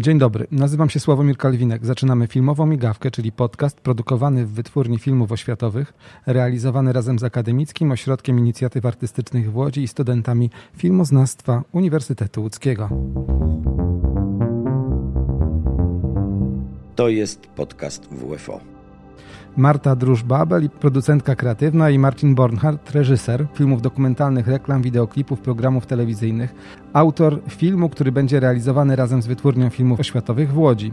Dzień dobry, nazywam się Sławomir Kalwinek. Zaczynamy filmową migawkę, czyli podcast produkowany w Wytwórni Filmów Oświatowych, realizowany razem z Akademickim Ośrodkiem Inicjatyw Artystycznych w Łodzi i studentami filmoznawstwa Uniwersytetu Łódzkiego. To jest podcast WFO. Marta Druż-Babel, producentka kreatywna i Marcin Bornhardt, reżyser filmów dokumentalnych, reklam, wideoklipów, programów telewizyjnych, autor filmu, który będzie realizowany razem z Wytwórnią Filmów Oświatowych w Łodzi.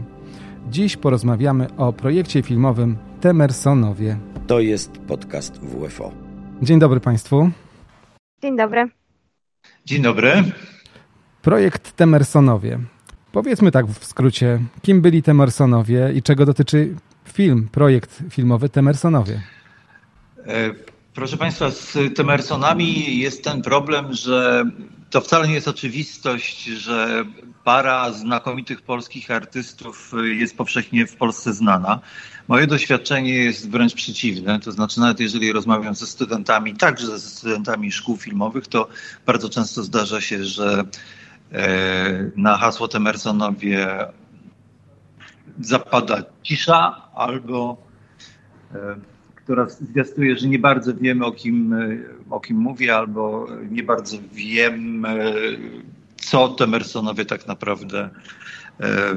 Dziś porozmawiamy o projekcie filmowym Temersonowie. To jest podcast WFO. Dzień dobry Państwu. Dzień dobry. Dzień dobry. Projekt Temersonowie. Powiedzmy tak w skrócie, kim byli Temersonowie i czego dotyczy film, projekt filmowy Temersonowie? E, proszę Państwa, z Temersonami jest ten problem, że to wcale nie jest oczywistość, że para znakomitych polskich artystów jest powszechnie w Polsce znana. Moje doświadczenie jest wręcz przeciwne, to znaczy nawet jeżeli rozmawiam ze studentami, także ze studentami szkół filmowych, to bardzo często zdarza się, że e, na hasło Temersonowie zapada cisza albo e, która zwiastuje, że nie bardzo wiemy o kim, e, o kim mówię, albo nie bardzo wiem, e, co Temersonowie tak naprawdę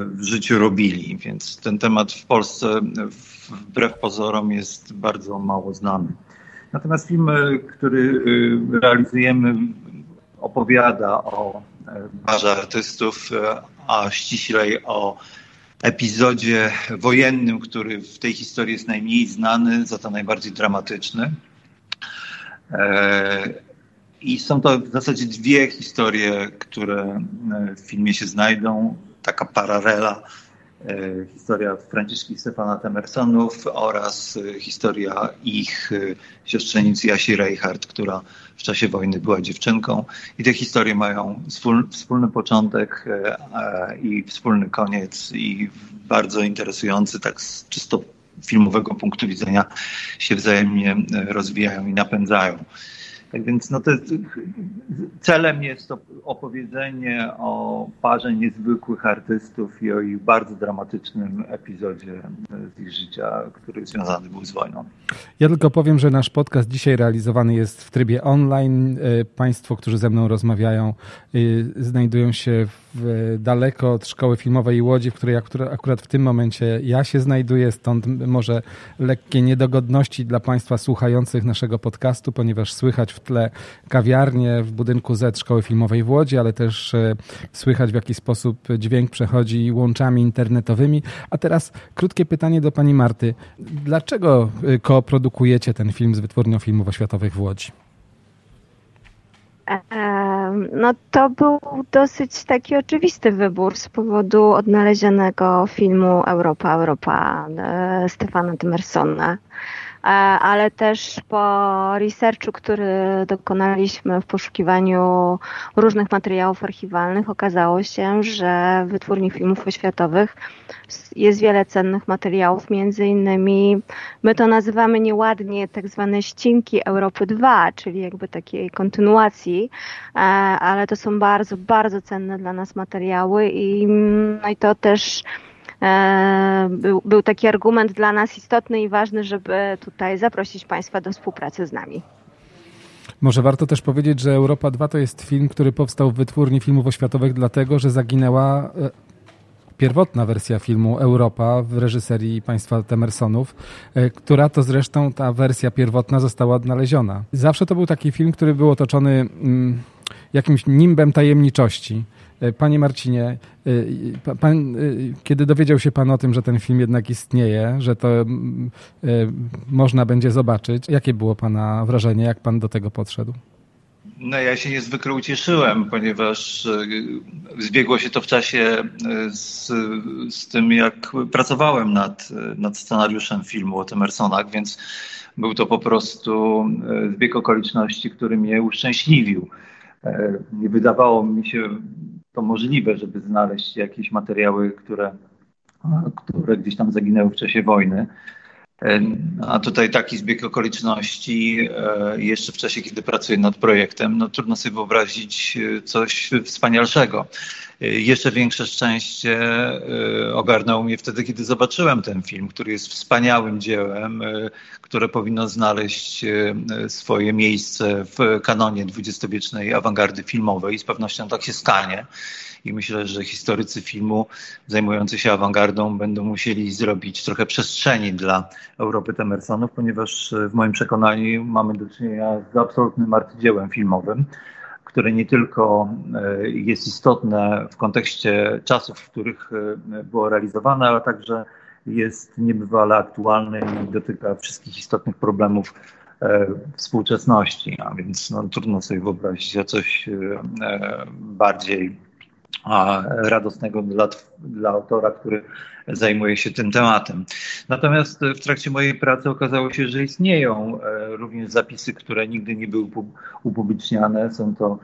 w życiu robili. Więc ten temat w Polsce wbrew pozorom jest bardzo mało znany. Natomiast film, który realizujemy, opowiada o barze artystów, a ściślej o epizodzie wojennym, który w tej historii jest najmniej znany, za to najbardziej dramatyczny. E, I są to w zasadzie dwie historie, które w filmie się znajdą. Taka paralela E, historia Franciszki Stefana Temersonów oraz e, historia ich e, siostrzenicy Jasi Reichard, która w czasie wojny była dziewczynką. I te historie mają wspólny początek i wspólny koniec i bardzo interesujący, tak z czysto filmowego punktu widzenia się wzajemnie rozwijają i napędzają. Tak więc no to, celem jest opowiedzenie o parze niezwykłych artystów i o ich bardzo dramatycznym epizodzie z ich życia, który związany był z wojną. Ja tylko powiem, że nasz podcast dzisiaj realizowany jest w trybie online. E, państwo, którzy ze mną rozmawiają, e, znajdują się w, daleko od szkoły filmowej Łodzi, w której akurat w tym momencie ja się znajduję, stąd może lekkie niedogodności dla Państwa słuchających naszego podcastu, ponieważ słychać w tle kawiarnię w budynku Z Szkoły Filmowej w Łodzi, ale też e, słychać w jaki sposób dźwięk przechodzi łączami internetowymi. A teraz krótkie pytanie do Pani Marty. Dlaczego e, koprodukujecie ten film z Wytwórnią Filmów Oświatowych w Łodzi? No to był dosyć taki oczywisty wybór z powodu odnalezionego filmu Europa, Europa e, Stefana Dymersona. E, ale też po researchu, który dokonaliśmy w poszukiwaniu różnych materiałów archiwalnych, okazało się, że w wytwórni filmów oświatowych jest wiele cennych materiałów, między innymi my to nazywamy nieładnie tak zwane ścinki Europy 2, czyli jakby takiej kontynuacji, e, ale to są bardzo, bardzo cenne dla nas materiały i, no i to też był, był taki argument dla nas istotny i ważny, żeby tutaj zaprosić Państwa do współpracy z nami. Może warto też powiedzieć, że Europa 2 to jest film, który powstał w wytwórni filmów oświatowych, dlatego że zaginęła e, pierwotna wersja filmu Europa w reżyserii państwa Temersonów, e, która to zresztą ta wersja pierwotna została odnaleziona. Zawsze to był taki film, który był otoczony mm, jakimś nimbem tajemniczości. E, panie Marcinie, e, pan, e, kiedy dowiedział się Pan o tym, że ten film jednak istnieje, że to można będzie zobaczyć, jakie było Pana wrażenie, jak Pan do tego podszedł? No ja się niezwykle ucieszyłem, ponieważ zbiegło się to w czasie z, z tym, jak pracowałem nad, nad scenariuszem filmu o Temersonach, więc był to po prostu zbieg okoliczności, który mnie uszczęśliwił. Nie wydawało mi się to możliwe, żeby znaleźć jakieś materiały, które, które gdzieś tam zaginęły w czasie wojny. A tutaj taki zbieg okoliczności, jeszcze w czasie, kiedy pracuję nad projektem, no trudno sobie wyobrazić coś wspanialszego. Jeszcze większe szczęście ogarnęło mnie wtedy, kiedy zobaczyłem ten film, który jest wspaniałym dziełem, które powinno znaleźć swoje miejsce w kanonie dwudziestowiecznej awangardy filmowej. Z pewnością tak się stanie i myślę, że historycy filmu zajmujący się awangardą będą musieli zrobić trochę przestrzeni dla Europy Temersonów, ponieważ w moim przekonaniu mamy do czynienia z absolutnym arcydziełem filmowym, które nie tylko e, jest istotne w kontekście czasów, w których e, było realizowane, ale także jest niebywale aktualny i dotyka wszystkich istotnych problemów e, współczesności, a więc no, trudno sobie wyobrazić coś bardziej radosnego dla, dla autora, który zajmuje się tym tematem. Natomiast w trakcie mojej pracy okazało się, że istnieją e, również zapisy, które nigdy nie były upubliczniane. Są to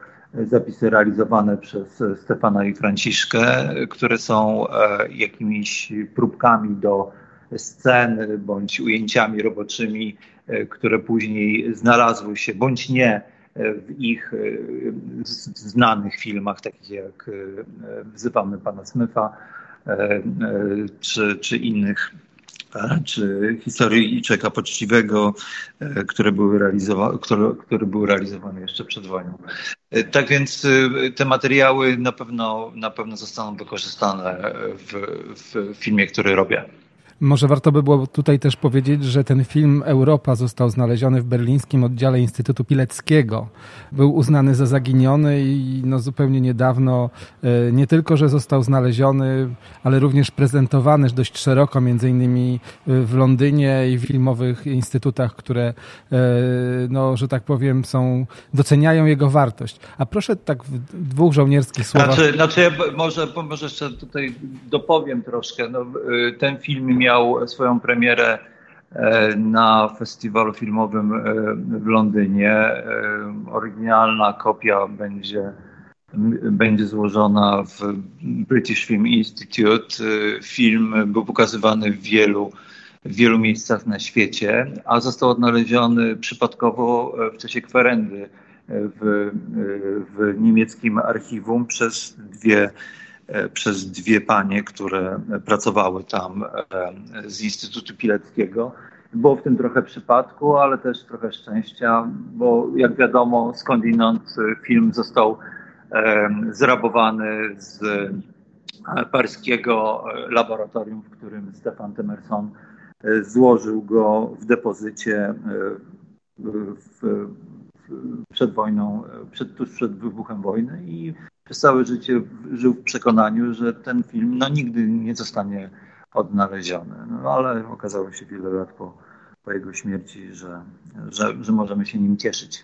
zapisy realizowane przez Stefana i Franciszkę, które są e, jakimiś próbkami do scen bądź ujęciami roboczymi, e, które później znalazły się bądź nie w ich e, znanych filmach, takich jak e, Wzywamy Pana Smyfa e, czy, czy innych czy historii Czeka Poczciwego, które były realizowane, które, były realizowane jeszcze przed wojną. Tak więc te materiały na pewno, na pewno zostaną wykorzystane w, w filmie, który robię. Może warto by było tutaj też powiedzieć, że ten film Europa został znaleziony w berlińskim oddziale Instytutu Pileckiego. Był uznany za zaginiony i no zupełnie niedawno e, nie tylko, że został znaleziony, ale również prezentowany dość szeroko, między innymi e, w Londynie i w filmowych instytutach, które, e, no, że tak powiem, są, doceniają jego wartość. A proszę tak w dwóch żołnierskich słowach. Znaczy, znaczy ja może, może jeszcze tutaj dopowiem troszkę. No, ten film miał swoją premierę e, na festiwalu filmowym e, w Londynie. E, oryginalna kopia będzie, będzie złożona w British Film Institute. Film był pokazywany w wielu, w wielu miejscach na świecie, a został odnaleziony przypadkowo w czasie kwerendy w, w niemieckim archiwum przez dwie przez dwie panie, które pracowały tam e, z Instytutu Pileckiego. Było w tym trochę przypadku, ale też trochę szczęścia, bo jak wiadomo, skądinąd film został e, zrabowany z paryskiego laboratorium, w którym Stefan Temerson złożył go w depozycie w, w, przed wojną, przed, tuż przed wybuchem wojny i przez całe życie żył w przekonaniu, że ten film no, nigdy nie zostanie odnaleziony. No, ale okazało się wiele lat po, po jego śmierci, że, że, że możemy się nim cieszyć.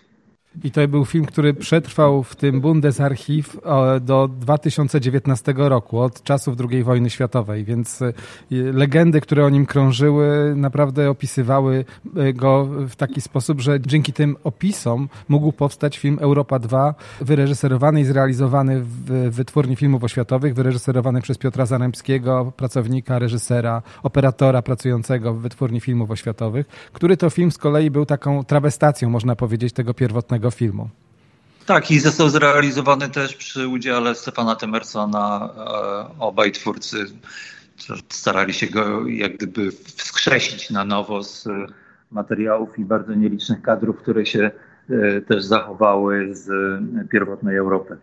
I to był film, który przetrwał w tym Bundesarchiv do 2019 roku, od czasów II wojny światowej, więc e, legendy, które o nim krążyły, naprawdę opisywały e, go w taki sposób, że dzięki tym opisom mógł powstać film Europa 2, wyreżyserowany i zrealizowany w wytwórni filmów oświatowych, wyreżyserowany przez Piotra Zaremskiego, pracownika, reżysera, operatora pracującego w wytwórni filmów oświatowych, który to film z kolei był taką trawestacją, można powiedzieć, tego pierwotnego tego filmu. Tak, i został zrealizowany też przy udziale Stefana Temersona. E, obaj twórcy starali się go jak gdyby wskrzesić na nowo z materiałów i bardzo nielicznych kadrów, które się e, też zachowały z pierwotnej Europy.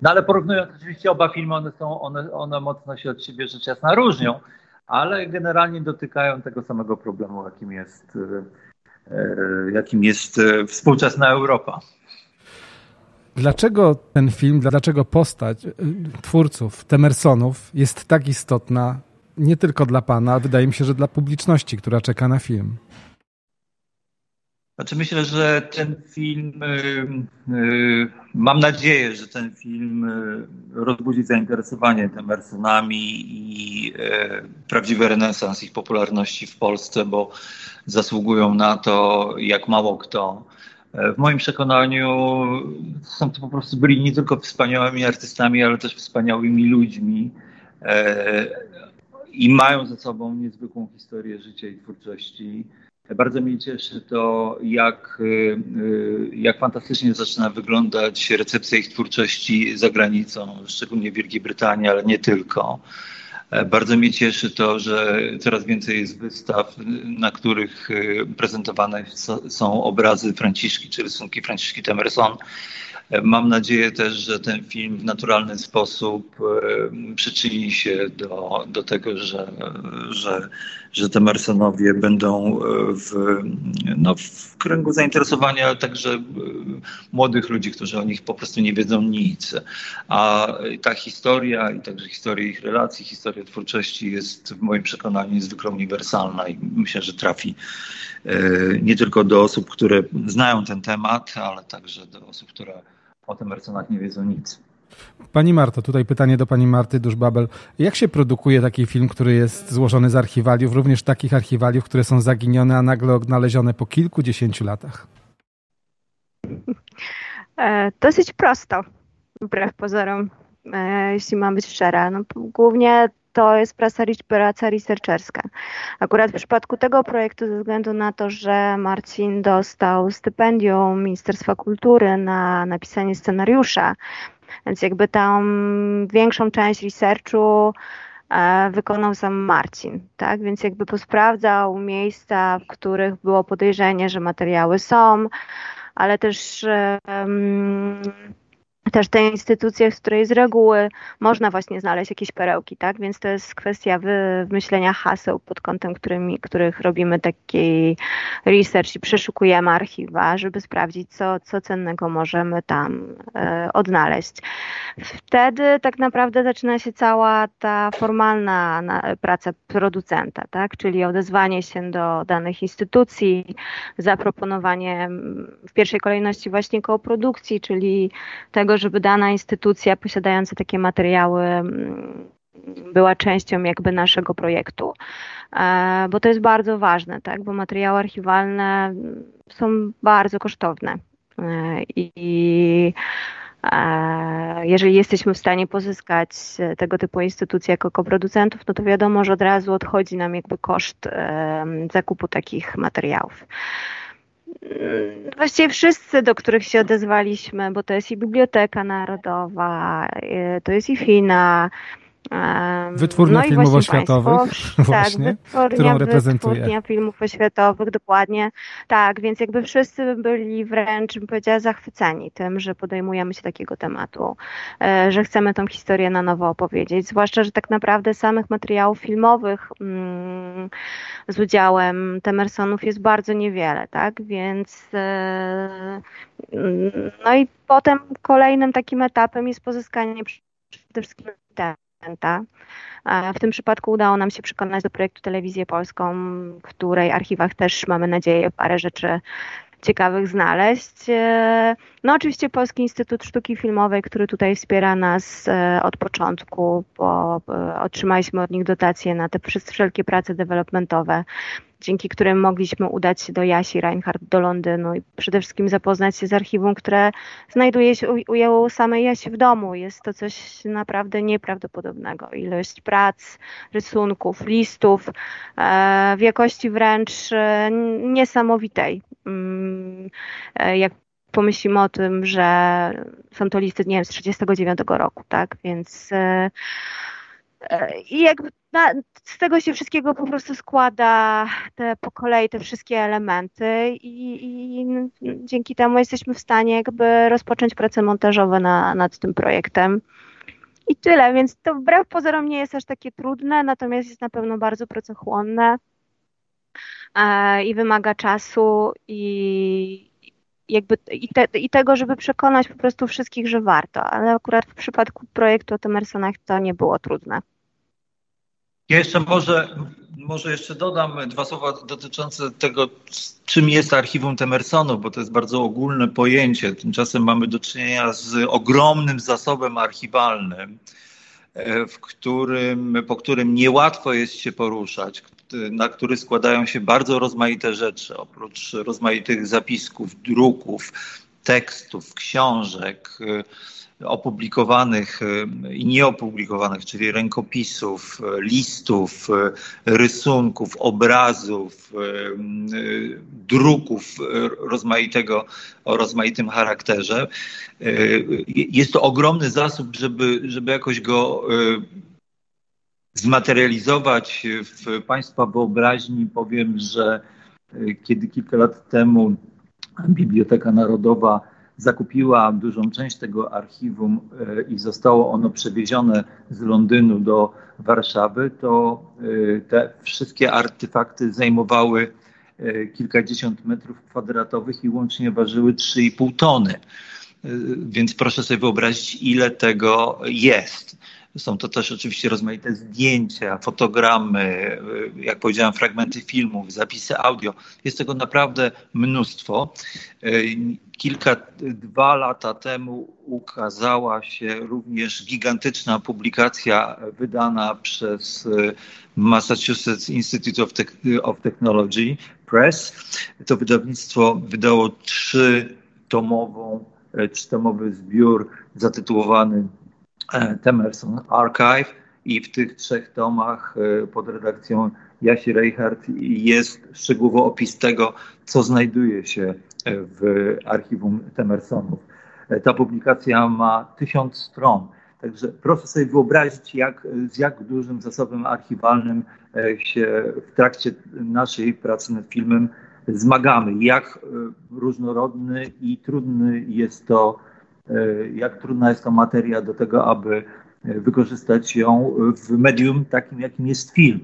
No ale porównując oczywiście oba filmy, one, są, one, one mocno się od siebie rzecz jasna różnią, ale generalnie dotykają tego samego problemu, jakim jest e, E, jakim jest e, współczesna Europa. Dlaczego ten film, dlaczego postać e, twórców, Temersonów jest tak istotna nie tylko dla Pana, a wydaje mi się, że dla publiczności, która czeka na film? Znaczy myślę, że ten film, mam nadzieję, że ten film rozbudzi zainteresowanie Temersonami i prawdziwy renesans ich popularności w Polsce, bo zasługują na to jak mało kto. W moim przekonaniu są to po prostu byli nie tylko wspaniałymi artystami, ale też wspaniałymi ludźmi. I mają ze sobą niezwykłą historię życia i twórczości. Bardzo mnie cieszy to, jak, jak fantastycznie zaczyna wyglądać recepcja ich twórczości za granicą, szczególnie w Wielkiej Brytanii, ale nie tylko. E, bardzo mnie cieszy to, że coraz więcej jest wystaw, na których e, prezentowane są obrazy Franciszki czy rysunki Franciszki Temerson. E, mam nadzieję też, że ten film w naturalny sposób przyczyni się do, do tego, że, że, że te Mersonowie będą w, no, w kręgu zainteresowania także młodych ludzi, którzy o nich po prostu nie wiedzą nic. A ta historia i także historia ich relacji, historia twórczości jest w moim przekonaniu niezwykle uniwersalna i myślę, że trafi nie tylko do osób, które znają ten temat, ale także do osób, które o tym Emersonach nie wiedzą nic. Pani Marto, tutaj pytanie do pani Marty Duszbabel. Jak się produkuje taki film, który jest złożony z archiwaliów, również takich archiwaliów, które są zaginione, a nagle odnalezione po kilkudziesięciu latach? E, dosyć prosto, wbrew pozorom, e, jeśli mam być szczera. No, głównie to jest praca, praca researcherska. Akurat w przypadku tego projektu, ze względu na to, że Marcin dostał stypendium Ministerstwa Kultury na napisanie scenariusza, więc jakby tam większą część researchu e, wykonał sam Marcin, tak? Więc jakby posprawdzał miejsca, w których było podejrzenie, że materiały są, ale też um, też te instytucje, z której z reguły można właśnie znaleźć jakieś perełki, tak? Więc to jest kwestia wymyślenia haseł pod kątem, którymi, których robimy taki research i przeszukujemy archiwa, żeby sprawdzić, co, co cennego możemy tam e, odnaleźć. Wtedy tak naprawdę zaczyna się cała ta formalna na, praca producenta, tak? Czyli odezwanie się do danych instytucji, zaproponowanie w pierwszej kolejności właśnie kooprodukcji, czyli tego, żeby dana instytucja posiadająca takie materiały mm, była częścią jakby naszego projektu, e, bo to jest bardzo ważne, tak? bo materiały archiwalne są bardzo kosztowne e, i e, jeżeli jesteśmy w stanie pozyskać tego typu instytucje jako koproducentów, no to wiadomo, że od razu odchodzi nam jakby koszt zakupu takich materiałów. Właściwie wszyscy, do których się odezwaliśmy, bo to jest i Biblioteka Narodowa, y, to jest i FINA, Wytwórnia no filmów oświatowych, właśnie, tak, którą reprezentuje. Wytwórnia filmów oświatowych, dokładnie. Tak, więc jakby wszyscy byli wręcz, bym powiedziała, zachwyceni tym, że podejmujemy się takiego tematu, e, że chcemy tą historię na nowo opowiedzieć. Zwłaszcza, że tak naprawdę samych materiałów filmowych mm, z udziałem Temersonów jest bardzo niewiele, tak? Więc e, no i potem kolejnym takim etapem jest pozyskanie przede wszystkim w tym przypadku udało nam się przekonać do projektu Telewizję Polską, w której archiwach też mamy nadzieję parę rzeczy ciekawych znaleźć. No oczywiście Polski Instytut Sztuki Filmowej, który tutaj wspiera nas e, od początku, bo e, otrzymaliśmy od nich dotacje na te wszelkie prace developmentowe dzięki którym mogliśmy udać się do Jasi Reinhardt do Londynu i przede wszystkim zapoznać się z archiwum, które znajduje się u, u samej Jasi w domu. Jest to coś naprawdę nieprawdopodobnego. Ilość prac, rysunków, listów e, w jakości wręcz e, niesamowitej. Mm, jak pomyślimy o tym, że są to listy, nie wiem, z 1939 roku, tak? Więc i jakby na, z tego się wszystkiego po prostu składa te po kolei te wszystkie elementy i, i, dzięki temu jesteśmy w stanie jakby rozpocząć prace montażowe na, nad tym projektem. I tyle, więc to wbrew pozorom nie jest aż takie trudne, natomiast jest na pewno bardzo pracochłonne e, i wymaga czasu i, jakby i, te, i, tego, żeby przekonać po prostu wszystkich, że warto, ale akurat w przypadku projektu o Temersonach to nie było trudne. Ja jeszcze może, może jeszcze dodam dwa słowa dotyczące tego, czym jest archiwum Temersonów, bo to jest bardzo ogólne pojęcie. Tymczasem mamy do czynienia z ogromnym zasobem archiwalnym, e, w którym, po którym niełatwo jest się poruszać, na który składają się bardzo rozmaite rzeczy, oprócz rozmaitych zapisków, druków, tekstów, książek opublikowanych i nieopublikowanych, czyli rękopisów, listów, rysunków, obrazów, druków rozmaitego, o rozmaitym charakterze. Jest to ogromny zasób, żeby, żeby jakoś go zmaterializować w Państwa wyobraźni. Powiem, że kiedy kilka lat temu Biblioteka Narodowa zakupiła dużą część tego archiwum e, i zostało ono przewiezione z Londynu do Warszawy, to e, te wszystkie artefakty zajmowały e, kilkadziesiąt metrów kwadratowych i łącznie ważyły 3,5 tony. Więc proszę sobie wyobrazić, ile tego jest. Są to też oczywiście rozmaite zdjęcia, fotogramy, jak powiedziałem, fragmenty filmów, zapisy audio. Jest tego naprawdę mnóstwo. Kilka, dwa lata temu ukazała się również gigantyczna publikacja wydana przez Massachusetts Institute of, of Technology Press. To wydawnictwo wydało trzytomową, trzytomowy zbiór zatytułowany Temerson Archive i w tych trzech tomach e, pod redakcją Jasi Reichert jest szczegółowo opis tego, co znajduje się w archiwum Temersonów. E, ta publikacja ma tysiąc stron, także proszę sobie wyobrazić, jak, z jak dużym zasobem archiwalnym się w trakcie naszej pracy nad filmem zmagamy, jak różnorodny i trudny jest to E, jak trudna jest to materia do tego, aby e, wykorzystać ją w medium takim, jakim jest film.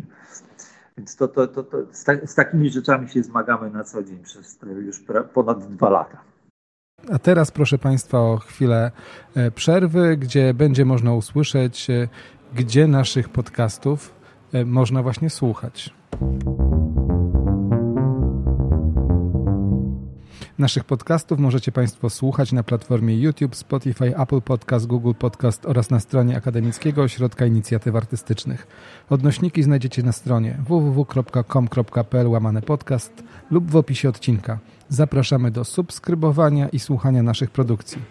Więc to, to, to, to z, ta, z, takimi rzeczami się zmagamy na co dzień przez już ponad dwa lata. A teraz proszę Państwa o chwilę e, przerwy, gdzie będzie można usłyszeć, gdzie naszych podcastów można właśnie słuchać. Naszych podcastów możecie Państwo słuchać na platformie YouTube, Spotify, Apple Podcast, Google Podcast oraz na stronie Akademickiego Ośrodka Inicjatyw Artystycznych. Odnośniki znajdziecie na stronie www.com.pl łamane podcast lub w opisie odcinka. Zapraszamy do subskrybowania i słuchania naszych produkcji.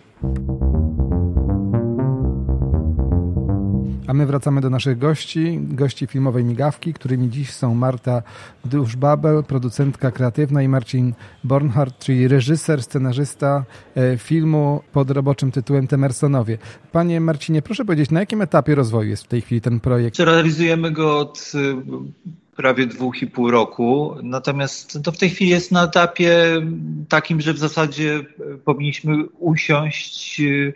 A my wracamy do naszych gości, gości filmowej migawki, którymi dziś są Marta Duszbabel, producentka kreatywna i Marcin Bornhardt, czyli reżyser, scenarzysta e, filmu pod roboczym tytułem Temersonowie. Panie Marcinie, proszę powiedzieć, na jakim etapie rozwoju jest w tej chwili ten projekt? Realizujemy go od y, prawie dwóch i pół roku. Natomiast to w tej chwili jest na etapie takim, że w zasadzie powinniśmy usiąść y,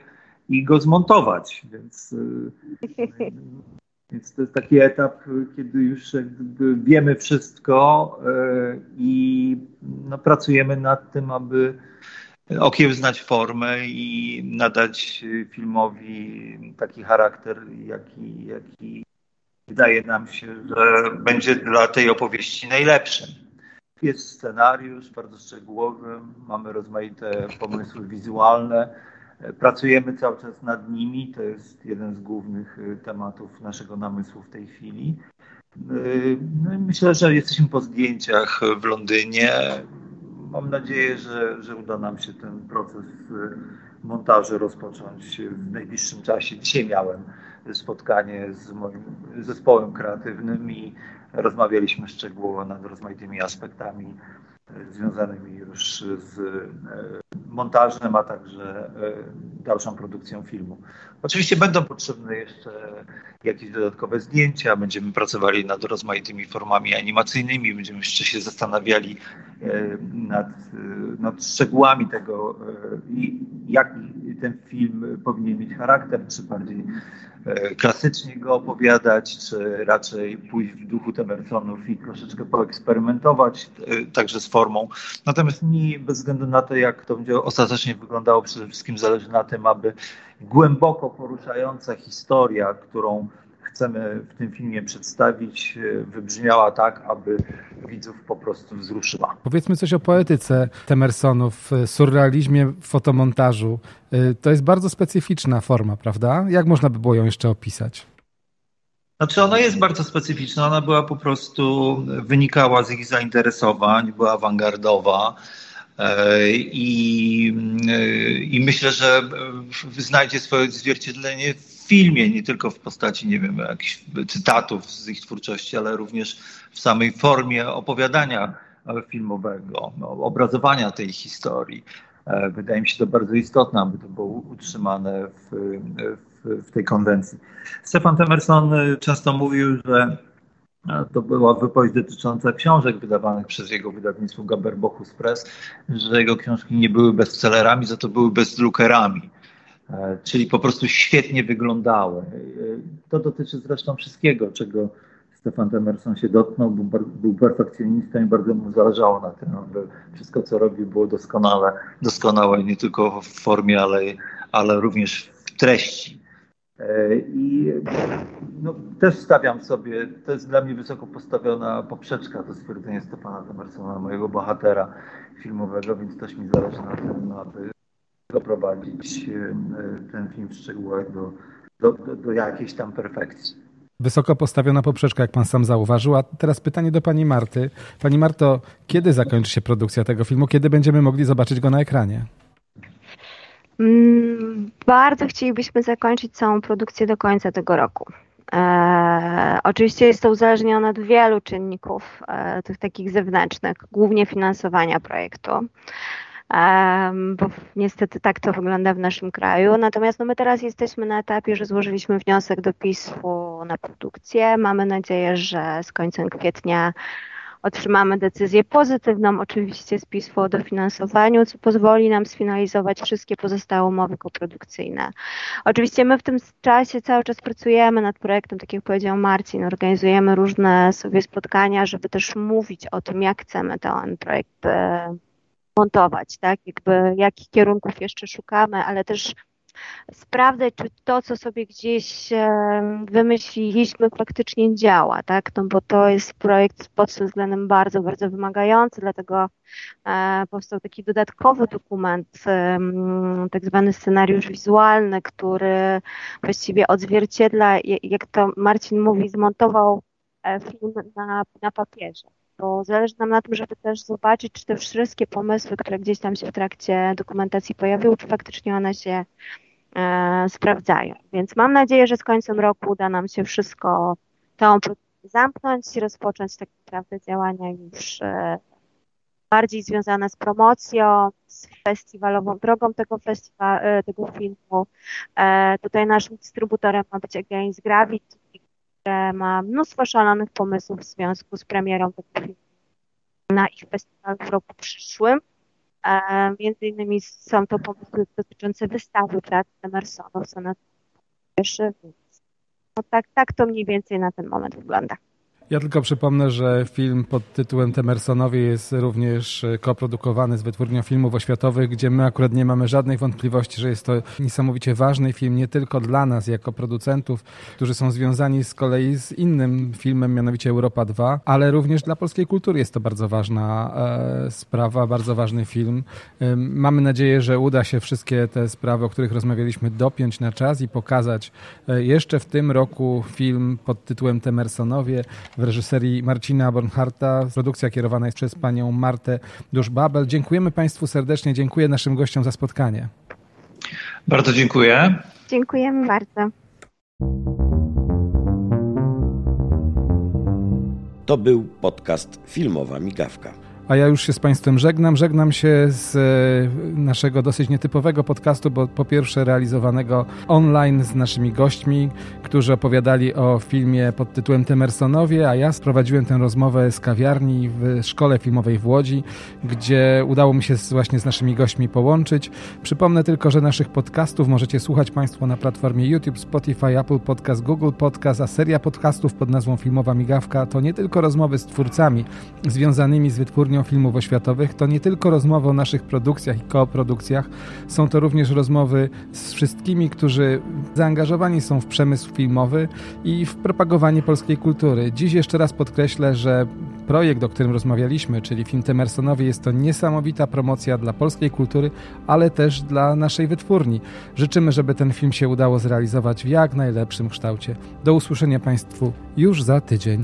i go zmontować. Więc, y, więc to jest taki etap, kiedy już wiemy wszystko y, i no, pracujemy nad tym, aby okiełznać formę i nadać filmowi taki charakter, jaki, jaki wydaje nam się, że będzie dla tej opowieści najlepszym. Jest scenariusz bardzo szczegółowy, mamy rozmaite pomysły wizualne Pracujemy cały czas nad nimi. To jest jeden z głównych y, tematów naszego namysłu w tej chwili. Y, no myślę, że jesteśmy po zdjęciach w Londynie. Mam nadzieję, że, że uda nam się ten proces y, montażu rozpocząć w najbliższym czasie. Dzisiaj miałem spotkanie z moim zespołem kreatywnym i rozmawialiśmy szczegółowo nad rozmaitymi aspektami związanymi już z montażem, a także e, dalszą produkcją filmu. Oczywiście będą potrzebne jeszcze jakieś dodatkowe zdjęcia, będziemy pracowali nad rozmaitymi formami animacyjnymi, będziemy jeszcze się zastanawiali e, nad, e, nad szczegółami tego, jaki ten film powinien mieć charakter, czy bardziej E, klasycznie go opowiadać, czy raczej pójść w duchu Temersonów i troszeczkę poeksperymentować. E, także z formą. Natomiast mi bez względu na to, jak to będzie ostatecznie wyglądało, przede wszystkim zależy na tym, aby głęboko poruszająca historia, którą chcemy w tym filmie przedstawić, e, wybrzmiała tak, aby widzów po prostu wzruszyła. Powiedzmy coś o poetyce Temersonów, surrealizmie fotomontażu. E, to jest bardzo specyficzna forma, prawda? Jak można by było ją jeszcze opisać? Znaczy ona jest bardzo specyficzna, ona była po prostu, wynikała z ich zainteresowań, była awangardowa, I, I myślę, że znajdzie swoje odzwierciedlenie w filmie, nie tylko w postaci, nie wiem, jakichś cytatów z ich twórczości, ale również w samej formie opowiadania filmowego, obrazowania tej historii. E, wydaje mi się to bardzo istotne, aby to było utrzymane w, w, w tej konwencji. Stefan Temerson e, często mówił, że e, to była wypowiedź dotycząca książek wydawanych przez jego wydawnictwo Gaberbochus Press, że jego książki nie były bestsellerami, za to były bezlukerami. Czyli po prostu świetnie wyglądały. To dotyczy zresztą wszystkiego, czego Stefan Temerson się dotknął, był, był perfekcjonistą i bardzo mu zależało na tym, aby wszystko, co robił, było doskonale, doskonałe nie tylko w formie, ale, ale również w treści. E, I no, też stawiam sobie, to jest dla mnie wysoko postawiona poprzeczka, to stwierdzenie Stefana Temersona, mojego bohatera filmowego, więc też mi zależy na tym, aby doprowadzić e, ten film w szczegółach do, do, do jakiejś tam perfekcji. Wysoko postawiona poprzeczka, jak pan sam zauważył. A teraz pytanie do pani Marty. Pani Marto, kiedy zakończy się produkcja tego filmu? Kiedy będziemy mogli zobaczyć go na ekranie? Mm, bardzo chcielibyśmy zakończyć całą produkcję do końca tego roku. E, oczywiście jest to uzależnione od wielu czynników, e, tych takich zewnętrznych, głównie finansowania projektu bo niestety tak to wygląda w naszym kraju. Natomiast no my teraz jesteśmy na etapie, że złożyliśmy wniosek do PiSu na produkcję. Mamy nadzieję, że z końcem kwietnia otrzymamy decyzję pozytywną, oczywiście z PiSu o dofinansowaniu, co pozwoli nam sfinalizować wszystkie pozostałe umowy koprodukcyjne. Oczywiście my w tym czasie cały czas pracujemy nad projektem, tak jak powiedział Marcin, organizujemy różne sobie spotkania, żeby też mówić o tym, jak chcemy ten projekt e, montować, tak? Jakby jakich kierunków jeszcze szukamy, ale też sprawdzać, czy to, co sobie gdzieś wymyśliliśmy, faktycznie działa, tak? No bo to jest projekt pod tym względem bardzo, bardzo wymagający, dlatego e, powstał taki dodatkowy dokument, tak zwany scenariusz wizualny, który właściwie odzwierciedla, jak to Marcin mówi, zmontował e, film na, na papierze bo zależy nam na tym, żeby też zobaczyć, czy te wszystkie pomysły, które gdzieś tam się w trakcie dokumentacji pojawiły, czy faktycznie one się e, sprawdzają. Więc mam nadzieję, że z końcem roku uda nam się wszystko tą zamknąć i rozpocząć tak naprawdę działania już e, bardziej związane z promocją, z festiwalową drogą tego, festiwal, e, tego filmu. E, tutaj naszym dystrybutorem ma być Against Gravity, które ma mnóstwo szalonych pomysłów w związku z premierą na ich festiwalu w roku przyszłym. E, między innymi są to pomysły dotyczące wystawy prac Emersonów, co na pierwszy, więc no tak, tak to mniej więcej na ten moment wygląda. Ja tylko przypomnę, że film pod tytułem Temersonowie jest również e, koprodukowany z wytwórnią filmów oświatowych, gdzie my akurat nie mamy żadnej wątpliwości, że jest to niesamowicie ważny film nie tylko dla nas jako producentów, którzy są związani z kolei z innym filmem, mianowicie Europa 2, ale również dla polskiej kultury jest to bardzo ważna e, sprawa, bardzo ważny film. Mamy nadzieję, że uda się wszystkie te sprawy, o których rozmawialiśmy, dopiąć na czas i pokazać e, jeszcze w tym roku film pod tytułem Temersonowie w reżyserii Marcina Bornharta. Produkcja kierowana jest przez panią Martę Dusz-Babel. Dziękujemy Państwu serdecznie, dziękuję naszym gościom za spotkanie. Bardzo dziękuję. Dziękujemy bardzo. To był podcast Filmowa Migawka. A ja już się z Państwem żegnam. Żegnam się z e, naszego dosyć nietypowego podcastu, bo po pierwsze realizowanego online z naszymi gośćmi, którzy opowiadali o filmie pod tytułem Temersonowie, a ja sprowadziłem tę rozmowę z kawiarni w szkole filmowej w Łodzi, gdzie udało mi się właśnie z naszymi gośćmi połączyć. Przypomnę tylko, że naszych podcastów możecie słuchać Państwo na platformie YouTube, Spotify, Apple Podcast, Google Podcast, a seria podcastów pod nazwą Filmowa Migawka to nie tylko rozmowy z twórcami związanymi z wytwórnią filmów oświatowych to nie tylko rozmowy o naszych produkcjach i koprodukcjach, są to również rozmowy z wszystkimi, którzy zaangażowani są w przemysł filmowy i w propagowanie polskiej kultury. Dziś jeszcze raz podkreślę, że projekt, o którym rozmawialiśmy, czyli film Temersonowy, jest to niesamowita promocja dla polskiej kultury, ale też dla naszej wytwórni. Życzymy, żeby ten film się udało zrealizować w jak najlepszym kształcie. Do usłyszenia Państwu już za tydzień.